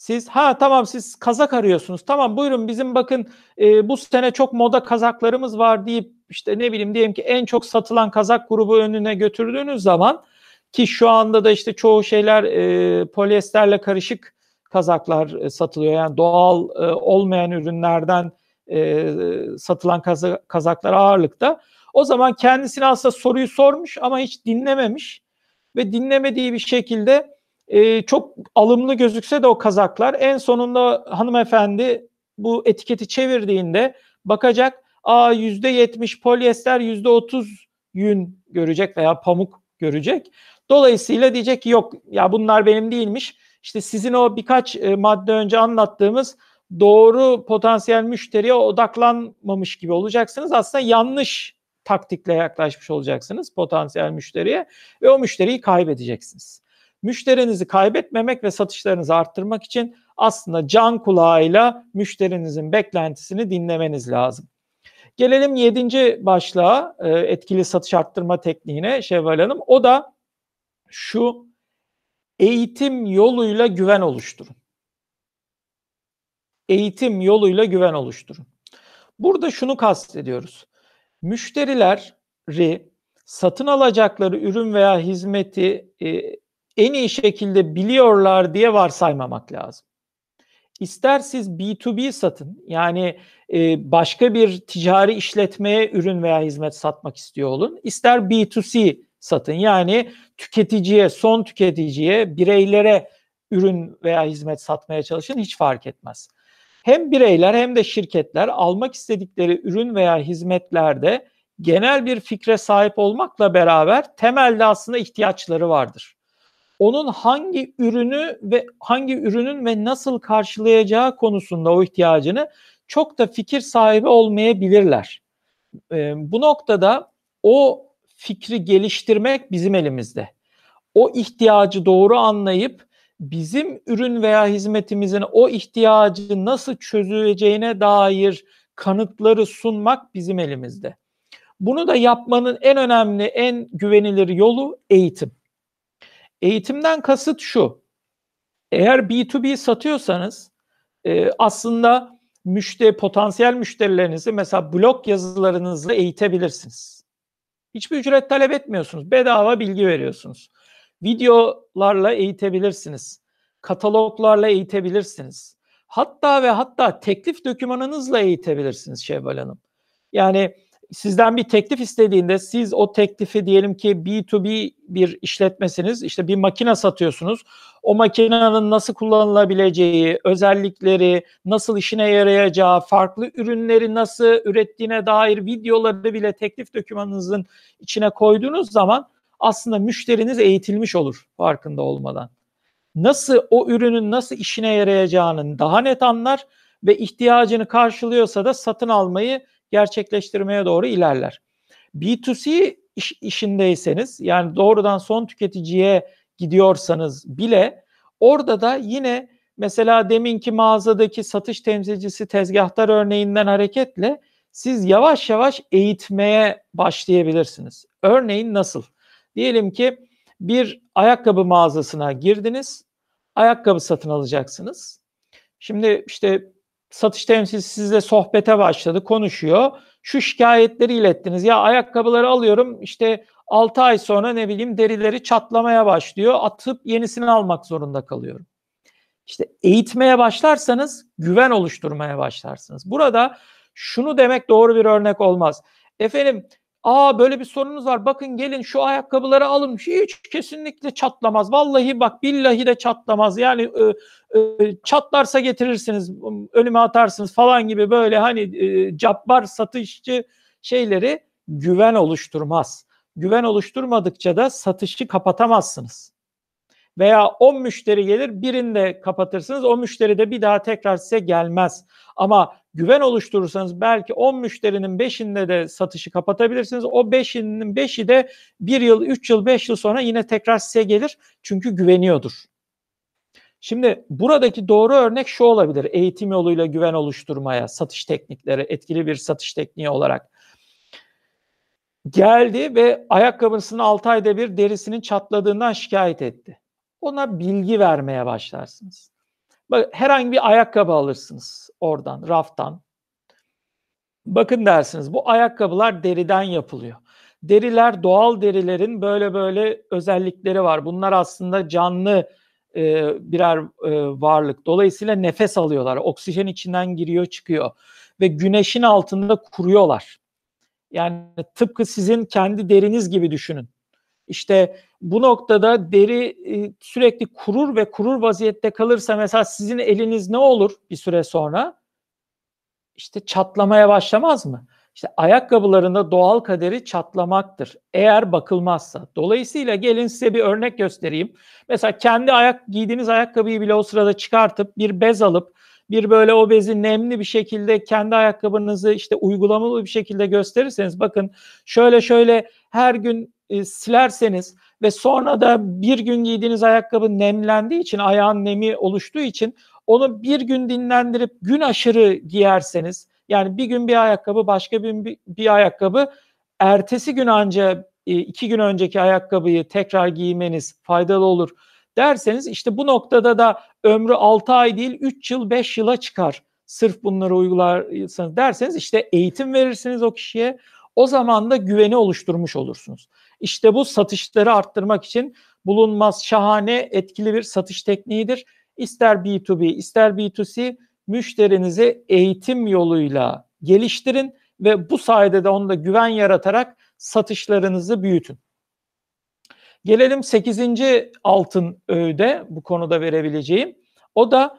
siz ha tamam siz kazak arıyorsunuz. Tamam buyurun bizim bakın e, bu sene çok moda kazaklarımız var deyip işte ne bileyim diyelim ki en çok satılan kazak grubu önüne götürdüğünüz zaman ki şu anda da işte çoğu şeyler e, polyesterle karışık kazaklar e, satılıyor. Yani doğal e, olmayan ürünlerden e, satılan kaza, kazaklar ağırlıkta. O zaman kendisine aslında soruyu sormuş ama hiç dinlememiş ve dinlemediği bir şekilde e, çok alımlı gözükse de o kazaklar en sonunda hanımefendi bu etiketi çevirdiğinde bakacak a yüzde yetmiş polyester yüzde otuz yün görecek veya pamuk görecek. Dolayısıyla diyecek ki yok ya bunlar benim değilmiş. İşte sizin o birkaç e, madde önce anlattığımız doğru potansiyel müşteriye odaklanmamış gibi olacaksınız. Aslında yanlış taktikle yaklaşmış olacaksınız potansiyel müşteriye ve o müşteriyi kaybedeceksiniz. Müşterinizi kaybetmemek ve satışlarınızı arttırmak için aslında can kulağıyla müşterinizin beklentisini dinlemeniz lazım. Gelelim yedinci başlığa e, etkili satış arttırma tekniğine Şevval Hanım. O da şu eğitim yoluyla güven oluşturun eğitim yoluyla güven oluşturun. Burada şunu kastediyoruz. Müşterileri satın alacakları ürün veya hizmeti e, en iyi şekilde biliyorlar diye varsaymamak lazım. İster siz B2B satın yani e, başka bir ticari işletmeye ürün veya hizmet satmak istiyor olun. İster B2C satın yani tüketiciye, son tüketiciye, bireylere ürün veya hizmet satmaya çalışın hiç fark etmez hem bireyler hem de şirketler almak istedikleri ürün veya hizmetlerde genel bir fikre sahip olmakla beraber temelde aslında ihtiyaçları vardır. Onun hangi ürünü ve hangi ürünün ve nasıl karşılayacağı konusunda o ihtiyacını çok da fikir sahibi olmayabilirler. Ee, bu noktada o fikri geliştirmek bizim elimizde. O ihtiyacı doğru anlayıp bizim ürün veya hizmetimizin o ihtiyacı nasıl çözüleceğine dair kanıtları sunmak bizim elimizde. Bunu da yapmanın en önemli, en güvenilir yolu eğitim. Eğitimden kasıt şu. Eğer B2B satıyorsanız e, aslında müşteri potansiyel müşterilerinizi mesela blog yazılarınızla eğitebilirsiniz. Hiçbir ücret talep etmiyorsunuz. Bedava bilgi veriyorsunuz. Videolarla eğitebilirsiniz. Kataloglarla eğitebilirsiniz. Hatta ve hatta teklif dokümanınızla eğitebilirsiniz Şevval Hanım. Yani sizden bir teklif istediğinde siz o teklifi diyelim ki B2B bir işletmesiniz. işte bir makine satıyorsunuz. O makinenin nasıl kullanılabileceği, özellikleri, nasıl işine yarayacağı, farklı ürünleri nasıl ürettiğine dair videoları bile teklif dokümanınızın içine koyduğunuz zaman aslında müşteriniz eğitilmiş olur farkında olmadan. Nasıl o ürünün nasıl işine yarayacağını daha net anlar ve ihtiyacını karşılıyorsa da satın almayı gerçekleştirmeye doğru ilerler. B2C iş, işindeyseniz yani doğrudan son tüketiciye gidiyorsanız bile orada da yine mesela deminki mağazadaki satış temsilcisi tezgahtar örneğinden hareketle siz yavaş yavaş eğitmeye başlayabilirsiniz. Örneğin nasıl? Diyelim ki bir ayakkabı mağazasına girdiniz. Ayakkabı satın alacaksınız. Şimdi işte satış temsilcisi sizle sohbete başladı, konuşuyor. Şu şikayetleri ilettiniz. Ya ayakkabıları alıyorum işte 6 ay sonra ne bileyim derileri çatlamaya başlıyor. Atıp yenisini almak zorunda kalıyorum. İşte eğitmeye başlarsanız güven oluşturmaya başlarsınız. Burada şunu demek doğru bir örnek olmaz. Efendim Aa böyle bir sorunuz var. Bakın gelin şu ayakkabıları alın. Hiç kesinlikle çatlamaz. Vallahi bak billahi de çatlamaz. Yani e, e, çatlarsa getirirsiniz, önüme atarsınız falan gibi böyle hani e, cabbar satışçı şeyleri güven oluşturmaz. Güven oluşturmadıkça da satışı kapatamazsınız. Veya 10 müşteri gelir birinde kapatırsınız. O müşteri de bir daha tekrar size gelmez. Ama güven oluşturursanız belki 10 müşterinin 5'inde de satışı kapatabilirsiniz. O 5'inin 5'i de 1 yıl, 3 yıl, 5 yıl sonra yine tekrar size gelir. Çünkü güveniyordur. Şimdi buradaki doğru örnek şu olabilir. Eğitim yoluyla güven oluşturmaya, satış teknikleri, etkili bir satış tekniği olarak. Geldi ve ayakkabısının 6 ayda bir derisinin çatladığından şikayet etti. Ona bilgi vermeye başlarsınız. Bak, herhangi bir ayakkabı alırsınız oradan, raftan. Bakın dersiniz bu ayakkabılar deriden yapılıyor. Deriler doğal derilerin böyle böyle özellikleri var. Bunlar aslında canlı e, birer e, varlık. Dolayısıyla nefes alıyorlar. Oksijen içinden giriyor çıkıyor. Ve güneşin altında kuruyorlar. Yani tıpkı sizin kendi deriniz gibi düşünün. İşte bu noktada deri e, sürekli kurur ve kurur vaziyette kalırsa mesela sizin eliniz ne olur bir süre sonra? İşte çatlamaya başlamaz mı? İşte ayakkabılarında doğal kaderi çatlamaktır eğer bakılmazsa. Dolayısıyla gelin size bir örnek göstereyim. Mesela kendi ayak giydiğiniz ayakkabıyı bile o sırada çıkartıp bir bez alıp bir böyle o bezi nemli bir şekilde kendi ayakkabınızı işte uygulamalı bir şekilde gösterirseniz bakın şöyle şöyle her gün e, silerseniz ve sonra da bir gün giydiğiniz ayakkabı nemlendiği için ayağın nemi oluştuğu için onu bir gün dinlendirip gün aşırı giyerseniz yani bir gün bir ayakkabı başka bir, bir ayakkabı ertesi gün anca e, iki gün önceki ayakkabıyı tekrar giymeniz faydalı olur derseniz işte bu noktada da ömrü 6 ay değil 3 yıl 5 yıla çıkar. Sırf bunları uygularsanız derseniz işte eğitim verirsiniz o kişiye. O zaman da güveni oluşturmuş olursunuz. İşte bu satışları arttırmak için bulunmaz şahane etkili bir satış tekniğidir. İster B2B ister B2C müşterinizi eğitim yoluyla geliştirin ve bu sayede de onda güven yaratarak satışlarınızı büyütün. Gelelim 8. altın öğüde bu konuda verebileceğim. O da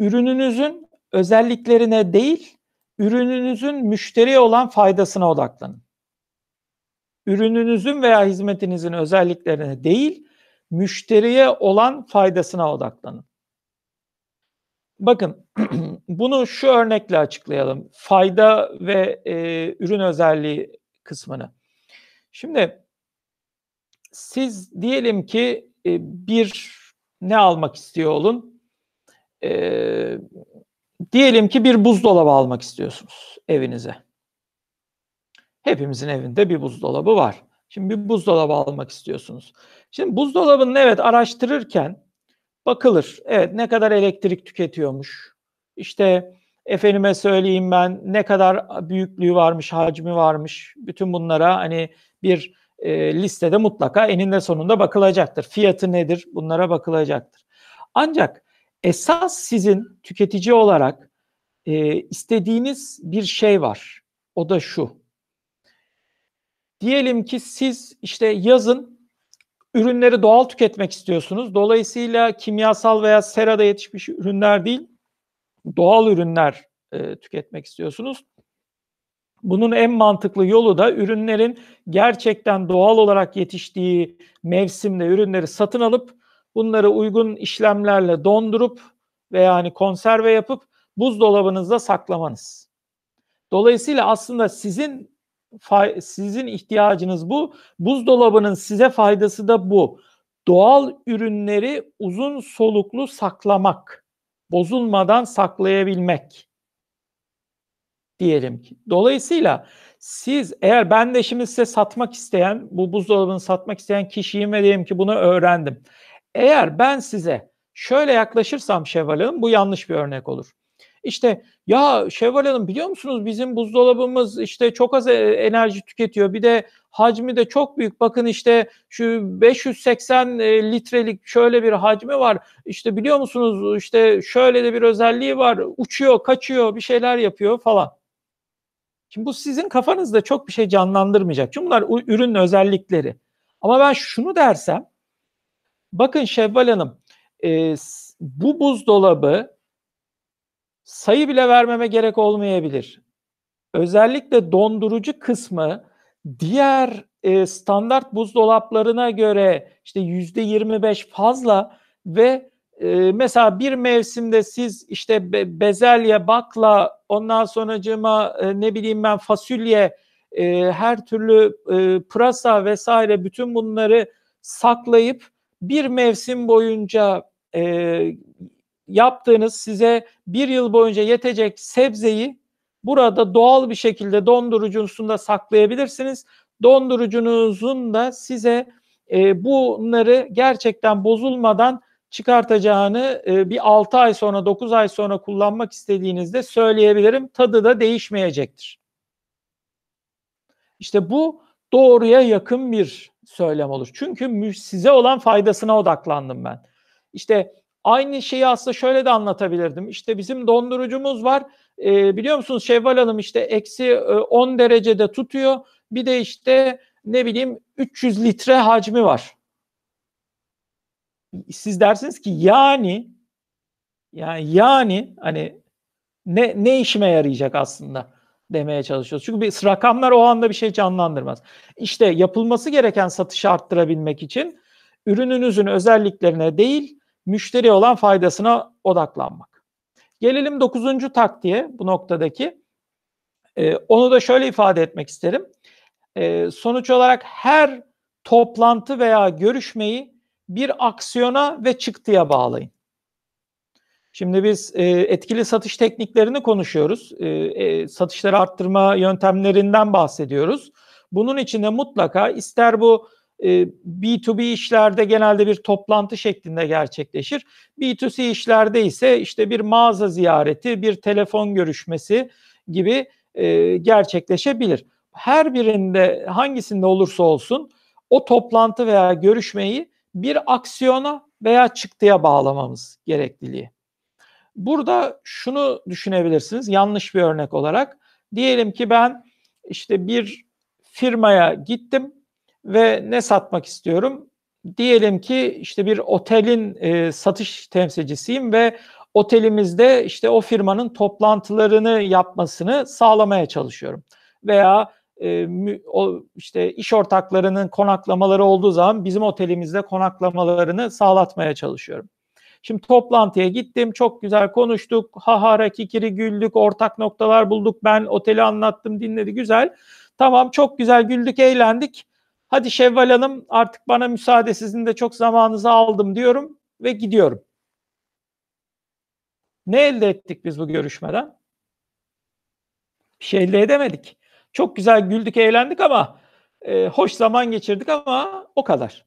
ürününüzün özelliklerine değil, ürününüzün müşteriye olan faydasına odaklanın. Ürününüzün veya hizmetinizin özelliklerine değil, müşteriye olan faydasına odaklanın. Bakın bunu şu örnekle açıklayalım. Fayda ve e, ürün özelliği kısmını. Şimdi siz diyelim ki e, bir ne almak istiyor olun? E, diyelim ki bir buzdolabı almak istiyorsunuz evinize. Hepimizin evinde bir buzdolabı var. Şimdi bir buzdolabı almak istiyorsunuz. Şimdi buzdolabını evet araştırırken bakılır. Evet ne kadar elektrik tüketiyormuş. İşte efendime söyleyeyim ben ne kadar büyüklüğü varmış, hacmi varmış. Bütün bunlara hani bir e, listede mutlaka eninde sonunda bakılacaktır. Fiyatı nedir? Bunlara bakılacaktır. Ancak esas sizin tüketici olarak e, istediğiniz bir şey var. O da şu. Diyelim ki siz işte yazın ürünleri doğal tüketmek istiyorsunuz. Dolayısıyla kimyasal veya serada yetişmiş ürünler değil, doğal ürünler e, tüketmek istiyorsunuz. Bunun en mantıklı yolu da ürünlerin gerçekten doğal olarak yetiştiği mevsimde ürünleri satın alıp bunları uygun işlemlerle dondurup veya hani konserve yapıp buzdolabınızda saklamanız. Dolayısıyla aslında sizin sizin ihtiyacınız bu. Buzdolabının size faydası da bu. Doğal ürünleri uzun soluklu saklamak, bozulmadan saklayabilmek diyelim ki. Dolayısıyla siz eğer ben de şimdi size satmak isteyen, bu buzdolabını satmak isteyen kişiyim ve diyelim ki bunu öğrendim. Eğer ben size şöyle yaklaşırsam Şevval Hanım bu yanlış bir örnek olur. İşte ya Şevval Hanım biliyor musunuz bizim buzdolabımız işte çok az e, enerji tüketiyor. Bir de hacmi de çok büyük. Bakın işte şu 580 e, litrelik şöyle bir hacmi var. İşte biliyor musunuz işte şöyle de bir özelliği var. Uçuyor, kaçıyor, bir şeyler yapıyor falan. Şimdi bu sizin kafanızda çok bir şey canlandırmayacak. Çünkü bunlar ürün özellikleri. Ama ben şunu dersem, bakın Şevval Hanım, e, bu buzdolabı sayı bile vermeme gerek olmayabilir. Özellikle dondurucu kısmı diğer e, standart buzdolaplarına göre işte yüzde 25 fazla ve e, mesela bir mevsimde siz işte be, bezelye, bakla, ondan sonracığıma e, ne bileyim ben fasulye, e, her türlü e, pırasa vesaire bütün bunları saklayıp bir mevsim boyunca e, yaptığınız size bir yıl boyunca yetecek sebzeyi burada doğal bir şekilde dondurucusunda saklayabilirsiniz. Dondurucunuzun da size e, bunları gerçekten bozulmadan çıkartacağını e, bir 6 ay sonra 9 ay sonra kullanmak istediğinizde söyleyebilirim. Tadı da değişmeyecektir. İşte bu doğruya yakın bir söylem olur. Çünkü size olan faydasına odaklandım ben. İşte aynı şeyi aslında şöyle de anlatabilirdim. İşte bizim dondurucumuz var. E, biliyor musunuz Şevval Hanım işte eksi 10 derecede tutuyor. Bir de işte ne bileyim 300 litre hacmi var siz dersiniz ki yani yani yani hani ne ne işime yarayacak aslında demeye çalışıyoruz. Çünkü bir rakamlar o anda bir şey canlandırmaz. İşte yapılması gereken satışı arttırabilmek için ürününüzün özelliklerine değil, müşteri olan faydasına odaklanmak. Gelelim dokuzuncu taktiğe bu noktadaki. Ee, onu da şöyle ifade etmek isterim. Ee, sonuç olarak her toplantı veya görüşmeyi bir aksiyona ve çıktıya bağlayın. Şimdi biz e, etkili satış tekniklerini konuşuyoruz. E, e, satışları arttırma yöntemlerinden bahsediyoruz. Bunun için de mutlaka ister bu e, B2B işlerde genelde bir toplantı şeklinde gerçekleşir. B2C işlerde ise işte bir mağaza ziyareti, bir telefon görüşmesi gibi e, gerçekleşebilir. Her birinde hangisinde olursa olsun o toplantı veya görüşmeyi bir aksiyona veya çıktıya bağlamamız gerekliliği. Burada şunu düşünebilirsiniz yanlış bir örnek olarak. Diyelim ki ben işte bir firmaya gittim ve ne satmak istiyorum? Diyelim ki işte bir otelin e, satış temsilcisiyim ve otelimizde işte o firmanın toplantılarını yapmasını sağlamaya çalışıyorum. Veya e, o işte iş ortaklarının konaklamaları olduğu zaman bizim otelimizde konaklamalarını sağlatmaya çalışıyorum. Şimdi toplantıya gittim, çok güzel konuştuk, hahara kikiri güldük, ortak noktalar bulduk, ben oteli anlattım, dinledi, güzel. Tamam çok güzel güldük, eğlendik. Hadi Şevval Hanım artık bana müsaade sizin de çok zamanınızı aldım diyorum ve gidiyorum. Ne elde ettik biz bu görüşmeden? Bir şey elde edemedik. Çok güzel güldük, eğlendik ama e, hoş zaman geçirdik ama o kadar.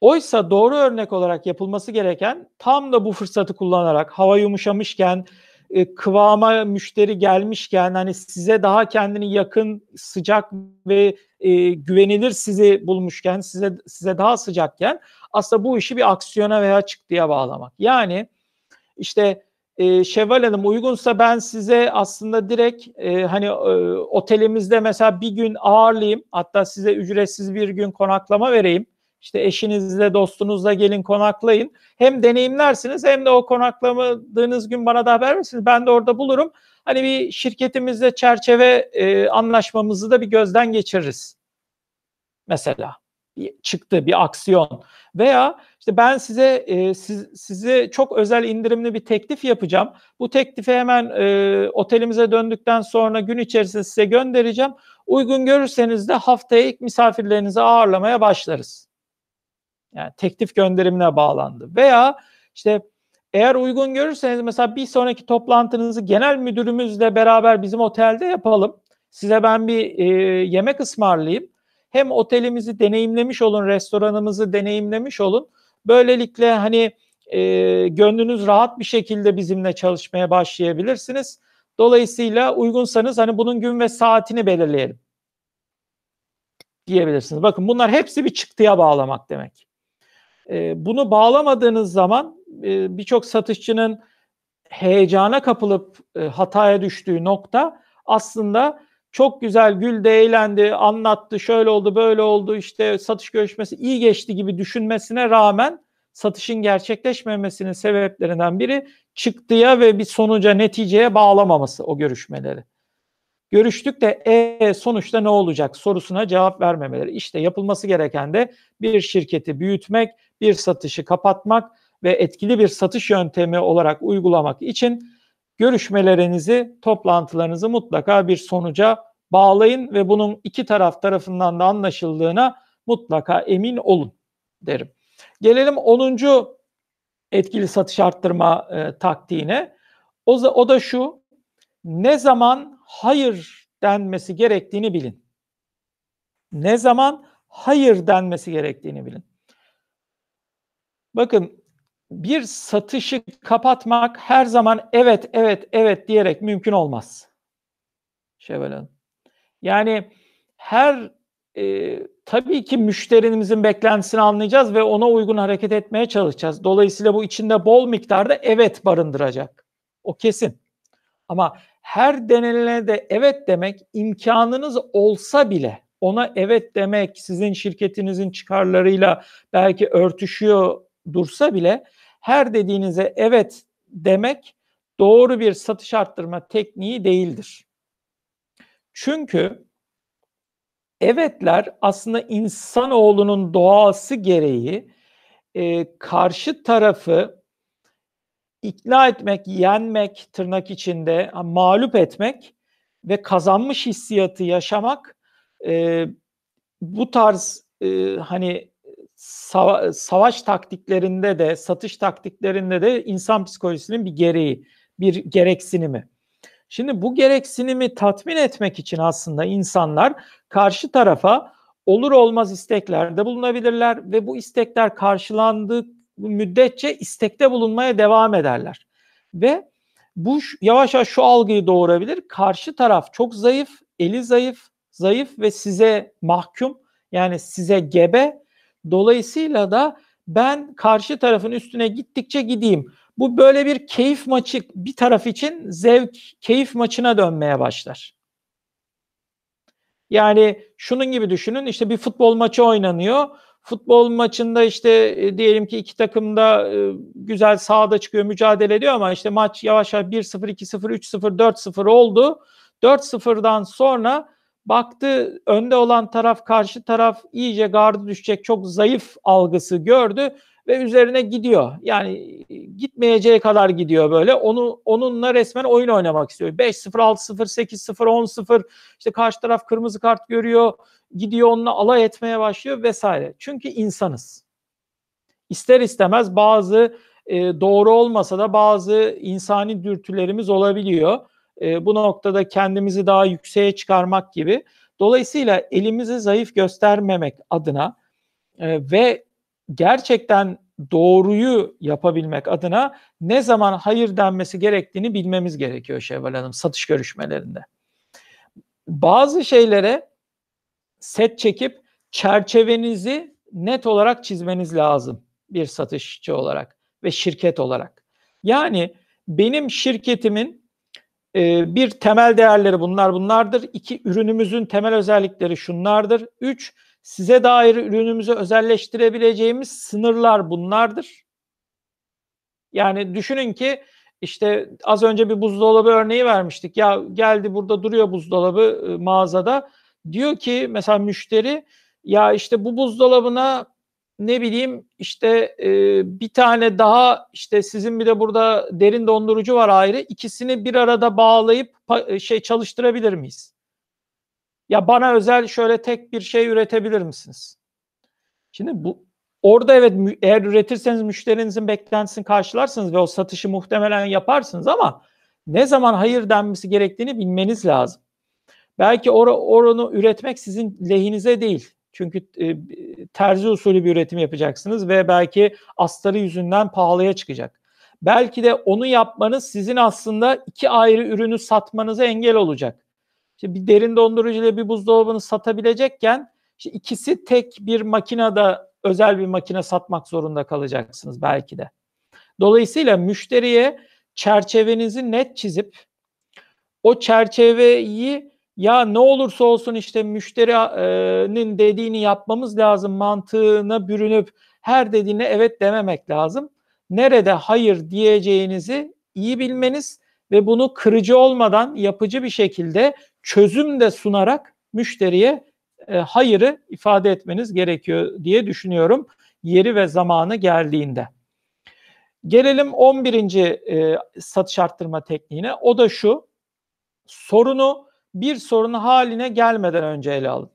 Oysa doğru örnek olarak yapılması gereken tam da bu fırsatı kullanarak hava yumuşamışken, e, kıvama müşteri gelmişken hani size daha kendini yakın, sıcak ve e, güvenilir sizi bulmuşken, size size daha sıcakken aslında bu işi bir aksiyona veya çıktıya bağlamak. Yani işte e, Şevval Hanım uygunsa ben size aslında direkt e, hani e, otelimizde mesela bir gün ağırlayayım. Hatta size ücretsiz bir gün konaklama vereyim. İşte eşinizle, dostunuzla gelin konaklayın. Hem deneyimlersiniz hem de o konaklamadığınız gün bana da haber verirsiniz. Ben de orada bulurum. Hani bir şirketimizde çerçeve e, anlaşmamızı da bir gözden geçiririz. Mesela bir çıktı bir aksiyon veya işte ben size e, siz, size çok özel indirimli bir teklif yapacağım. Bu teklifi hemen e, otelimize döndükten sonra gün içerisinde size göndereceğim. Uygun görürseniz de haftaya ilk misafirlerinizi ağırlamaya başlarız. Yani teklif gönderimine bağlandı. Veya işte eğer uygun görürseniz mesela bir sonraki toplantınızı genel müdürümüzle beraber bizim otelde yapalım. Size ben bir e, yemek ısmarlayayım. Hem otelimizi deneyimlemiş olun, restoranımızı deneyimlemiş olun. Böylelikle hani e, gönlünüz rahat bir şekilde bizimle çalışmaya başlayabilirsiniz. Dolayısıyla uygunsanız hani bunun gün ve saatini belirleyelim diyebilirsiniz. Bakın bunlar hepsi bir çıktıya bağlamak demek. E, bunu bağlamadığınız zaman e, birçok satışçının heyecana kapılıp e, hataya düştüğü nokta aslında çok güzel güldü, eğlendi, anlattı, şöyle oldu, böyle oldu, işte satış görüşmesi iyi geçti gibi düşünmesine rağmen satışın gerçekleşmemesinin sebeplerinden biri çıktıya ve bir sonuca, neticeye bağlamaması o görüşmeleri. Görüştük de e, sonuçta ne olacak sorusuna cevap vermemeleri. İşte yapılması gereken de bir şirketi büyütmek, bir satışı kapatmak ve etkili bir satış yöntemi olarak uygulamak için görüşmelerinizi, toplantılarınızı mutlaka bir sonuca bağlayın ve bunun iki taraf tarafından da anlaşıldığına mutlaka emin olun derim. Gelelim 10. etkili satış arttırma e, taktiğine. O, o da şu, ne zaman hayır denmesi gerektiğini bilin. Ne zaman hayır denmesi gerektiğini bilin. Bakın bir satışı kapatmak her zaman evet evet evet diyerek mümkün olmaz. Şevval Hanım. Yani her e, tabii ki müşterimizin beklentisini anlayacağız ve ona uygun hareket etmeye çalışacağız. Dolayısıyla bu içinde bol miktarda evet barındıracak. O kesin. Ama her denilene de evet demek imkanınız olsa bile ona evet demek sizin şirketinizin çıkarlarıyla belki örtüşüyor dursa bile her dediğinize evet demek doğru bir satış arttırma tekniği değildir. Çünkü evetler aslında insanoğlunun doğası gereği e, karşı tarafı ikna etmek, yenmek tırnak içinde mağlup etmek ve kazanmış hissiyatı yaşamak e, bu tarz e, hani sava- savaş taktiklerinde de satış taktiklerinde de insan psikolojisinin bir gereği, bir gereksinimi. Şimdi bu gereksinimi tatmin etmek için aslında insanlar karşı tarafa olur olmaz isteklerde bulunabilirler ve bu istekler karşılandığı müddetçe istekte bulunmaya devam ederler. Ve bu yavaş yavaş şu algıyı doğurabilir. Karşı taraf çok zayıf, eli zayıf, zayıf ve size mahkum yani size gebe. Dolayısıyla da ben karşı tarafın üstüne gittikçe gideyim. Bu böyle bir keyif maçı bir taraf için zevk, keyif maçına dönmeye başlar. Yani şunun gibi düşünün işte bir futbol maçı oynanıyor. Futbol maçında işte e, diyelim ki iki takım da e, güzel sahada çıkıyor mücadele ediyor ama işte maç yavaş yavaş 1-0, 2-0, 3-0, 4-0 oldu. 4-0'dan sonra baktı önde olan taraf karşı taraf iyice gardı düşecek çok zayıf algısı gördü ve üzerine gidiyor. Yani gitmeyeceği kadar gidiyor böyle. Onu onunla resmen oyun oynamak istiyor. 5-0, 6-0, 8-0, 10-0 işte karşı taraf kırmızı kart görüyor. Gidiyor onunla alay etmeye başlıyor vesaire. Çünkü insanız. İster istemez bazı e, doğru olmasa da bazı insani dürtülerimiz olabiliyor. E, bu noktada kendimizi daha yükseğe çıkarmak gibi. Dolayısıyla elimizi zayıf göstermemek adına e, ve gerçekten doğruyu yapabilmek adına ne zaman hayır denmesi gerektiğini bilmemiz gerekiyor Şevval Hanım satış görüşmelerinde. Bazı şeylere set çekip çerçevenizi net olarak çizmeniz lazım bir satışçı olarak ve şirket olarak. Yani benim şirketimin e, bir temel değerleri bunlar bunlardır. İki ürünümüzün temel özellikleri şunlardır. Üç size dair ürünümüzü özelleştirebileceğimiz sınırlar bunlardır. Yani düşünün ki işte az önce bir buzdolabı örneği vermiştik. Ya geldi burada duruyor buzdolabı e, mağazada. Diyor ki mesela müşteri ya işte bu buzdolabına ne bileyim işte e, bir tane daha işte sizin bir de burada derin dondurucu var ayrı. İkisini bir arada bağlayıp şey çalıştırabilir miyiz? Ya bana özel şöyle tek bir şey üretebilir misiniz? Şimdi bu orada evet eğer üretirseniz müşterinizin beklentisini karşılarsınız ve o satışı muhtemelen yaparsınız ama ne zaman hayır denmesi gerektiğini bilmeniz lazım. Belki or oranı üretmek sizin lehinize değil. Çünkü e, terzi usulü bir üretim yapacaksınız ve belki astarı yüzünden pahalıya çıkacak. Belki de onu yapmanız sizin aslında iki ayrı ürünü satmanıza engel olacak. İşte bir derin dondurucu ile bir buzdolabını satabilecekken işte ikisi tek bir makinede özel bir makine satmak zorunda kalacaksınız belki de. Dolayısıyla müşteriye çerçevenizi net çizip o çerçeveyi ya ne olursa olsun işte müşterinin dediğini yapmamız lazım mantığına bürünüp her dediğine evet dememek lazım. Nerede hayır diyeceğinizi iyi bilmeniz ve bunu kırıcı olmadan yapıcı bir şekilde çözüm de sunarak müşteriye e, hayırı ifade etmeniz gerekiyor diye düşünüyorum yeri ve zamanı geldiğinde. Gelelim 11. E, satış arttırma tekniğine. O da şu. Sorunu bir sorun haline gelmeden önce ele alın.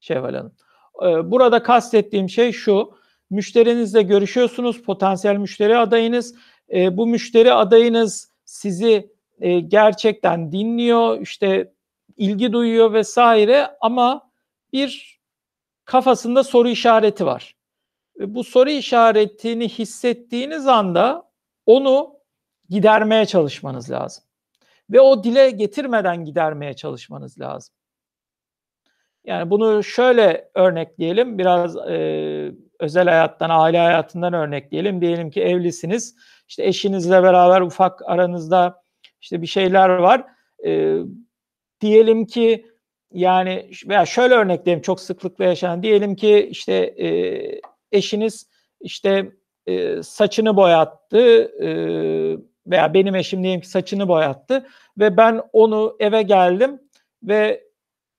Şevval Hanım. E, burada kastettiğim şey şu. Müşterinizle görüşüyorsunuz. Potansiyel müşteri adayınız. E, bu müşteri adayınız sizi e, gerçekten dinliyor. işte ilgi duyuyor vesaire ama bir kafasında soru işareti var. Ve bu soru işaretini hissettiğiniz anda onu gidermeye çalışmanız lazım. Ve o dile getirmeden gidermeye çalışmanız lazım. Yani bunu şöyle örnekleyelim. Biraz e, özel hayattan, aile hayatından örnekleyelim. Diyelim ki evlisiniz. İşte eşinizle beraber ufak aranızda işte bir şeyler var. E, diyelim ki yani veya şöyle örnekleyeyim çok sıklıkla yaşanan diyelim ki işte e, eşiniz işte e, saçını boyattı e, veya benim eşim diyelim ki saçını boyattı ve ben onu eve geldim ve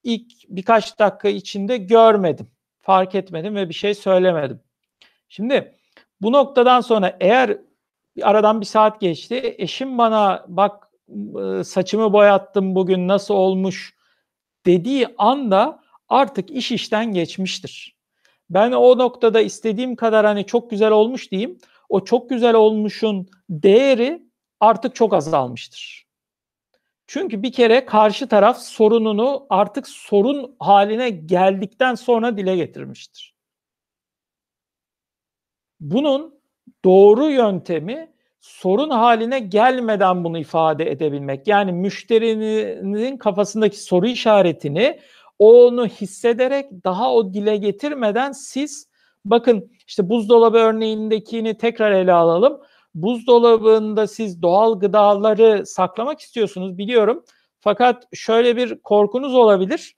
ilk birkaç dakika içinde görmedim, fark etmedim ve bir şey söylemedim. Şimdi bu noktadan sonra eğer aradan bir saat geçti, eşim bana bak saçımı boyattım bugün nasıl olmuş dediği anda artık iş işten geçmiştir. Ben o noktada istediğim kadar hani çok güzel olmuş diyeyim. O çok güzel olmuşun değeri artık çok azalmıştır. Çünkü bir kere karşı taraf sorununu artık sorun haline geldikten sonra dile getirmiştir. Bunun doğru yöntemi sorun haline gelmeden bunu ifade edebilmek. Yani müşterinin kafasındaki soru işaretini onu hissederek daha o dile getirmeden siz bakın işte buzdolabı örneğindekini tekrar ele alalım. Buzdolabında siz doğal gıdaları saklamak istiyorsunuz biliyorum. Fakat şöyle bir korkunuz olabilir.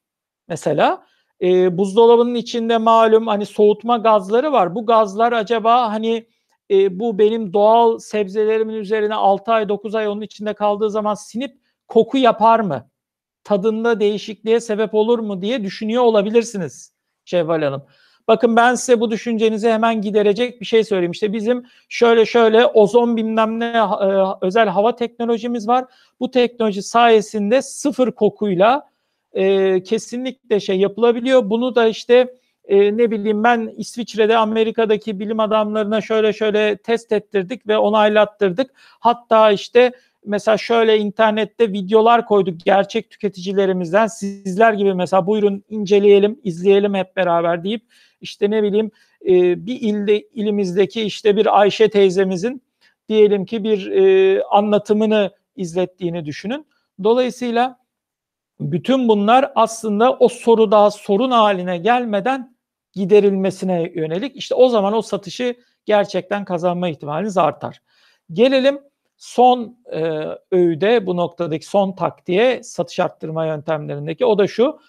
Mesela e, buzdolabının içinde malum hani soğutma gazları var. Bu gazlar acaba hani e, bu benim doğal sebzelerimin üzerine 6 ay 9 ay onun içinde kaldığı zaman sinip koku yapar mı? Tadında değişikliğe sebep olur mu diye düşünüyor olabilirsiniz Şevval Hanım. Bakın ben size bu düşüncenizi hemen giderecek bir şey söyleyeyim. İşte bizim şöyle şöyle ozon bilmem ne e, özel hava teknolojimiz var. Bu teknoloji sayesinde sıfır kokuyla e, kesinlikle şey yapılabiliyor. Bunu da işte e, ne bileyim ben İsviçre'de Amerika'daki bilim adamlarına şöyle şöyle test ettirdik ve onaylattırdık. Hatta işte mesela şöyle internette videolar koyduk gerçek tüketicilerimizden sizler gibi mesela buyurun inceleyelim izleyelim hep beraber deyip işte ne bileyim e, bir ilde ilimizdeki işte bir Ayşe teyzemizin diyelim ki bir e, anlatımını izlettiğini düşünün. Dolayısıyla bütün bunlar aslında o soru daha sorun haline gelmeden giderilmesine yönelik işte o zaman o satışı gerçekten kazanma ihtimaliniz artar. Gelelim son e, öğüde bu noktadaki son taktiğe satış arttırma yöntemlerindeki o da şu.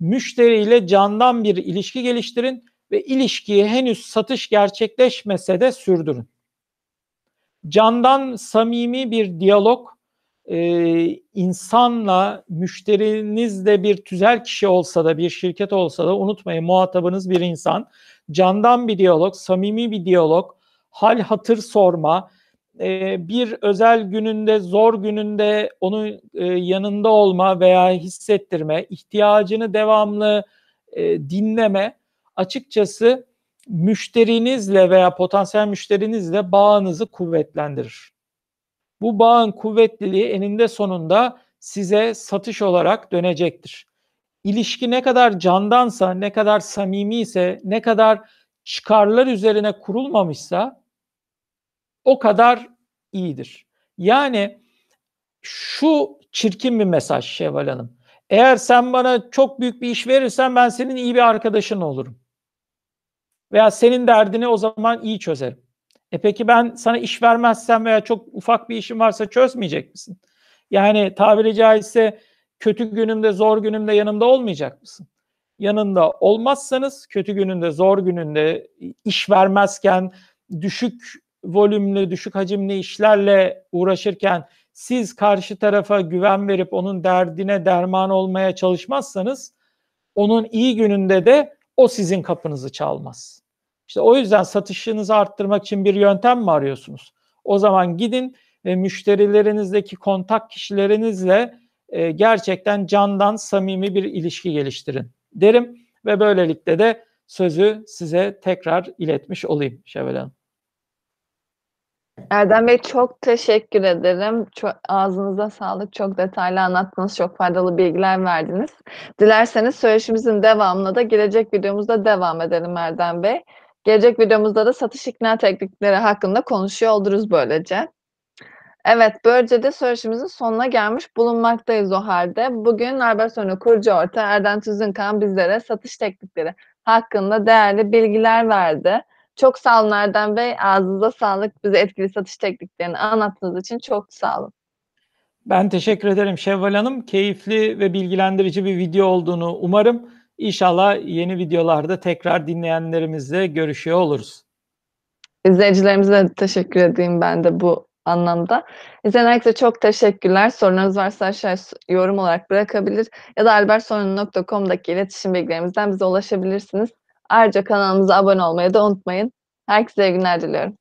Müşteriyle candan bir ilişki geliştirin ve ilişkiyi henüz satış gerçekleşmese de sürdürün. Candan samimi bir diyalog e, insanla müşterinizde bir tüzel kişi olsa da bir şirket olsa da unutmayın muhatabınız bir insan. Candan bir diyalog, samimi bir diyalog, hal hatır sorma, e, bir özel gününde, zor gününde onun e, yanında olma veya hissettirme, ihtiyacını devamlı e, dinleme açıkçası müşterinizle veya potansiyel müşterinizle bağınızı kuvvetlendirir. Bu bağın kuvvetliliği eninde sonunda size satış olarak dönecektir. İlişki ne kadar candansa, ne kadar samimi ise, ne kadar çıkarlar üzerine kurulmamışsa o kadar iyidir. Yani şu çirkin bir mesaj Şevval Hanım. Eğer sen bana çok büyük bir iş verirsen ben senin iyi bir arkadaşın olurum. Veya senin derdini o zaman iyi çözerim. E peki ben sana iş vermezsem veya çok ufak bir işim varsa çözmeyecek misin? Yani tabiri caizse kötü günümde, zor günümde yanımda olmayacak mısın? Yanında olmazsanız kötü gününde, zor gününde iş vermezken düşük volümlü, düşük hacimli işlerle uğraşırken siz karşı tarafa güven verip onun derdine derman olmaya çalışmazsanız onun iyi gününde de o sizin kapınızı çalmaz. İşte o yüzden satışınızı arttırmak için bir yöntem mi arıyorsunuz? O zaman gidin ve müşterilerinizdeki kontak kişilerinizle e, gerçekten candan samimi bir ilişki geliştirin derim ve böylelikle de sözü size tekrar iletmiş olayım Şevval Hanım. Erdem Bey çok teşekkür ederim. Çok, ağzınıza sağlık. Çok detaylı anlattınız. Çok faydalı bilgiler verdiniz. Dilerseniz söyleşimizin devamına da gelecek videomuzda devam edelim Erdem Bey. Gelecek videomuzda da satış ikna teknikleri hakkında konuşuyor oluruz böylece. Evet, böylece de söyleşimizin sonuna gelmiş bulunmaktayız o halde. Bugün Narberson'u kurucu orta Erdem Tüzünkan bizlere satış teknikleri hakkında değerli bilgiler verdi. Çok sağ olun Erdem Bey. Ağzınıza sağlık. Bize etkili satış tekniklerini anlattığınız için çok sağ olun. Ben teşekkür ederim Şevval Hanım. Keyifli ve bilgilendirici bir video olduğunu umarım. İnşallah yeni videolarda tekrar dinleyenlerimizle görüşüyor oluruz. İzleyicilerimize teşekkür edeyim ben de bu anlamda. İzleyen herkese çok teşekkürler. Sorunlarınız varsa aşağıya yorum olarak bırakabilir ya da albertsorun.com'daki iletişim bilgilerimizden bize ulaşabilirsiniz. Ayrıca kanalımıza abone olmayı da unutmayın. Herkese iyi günler diliyorum.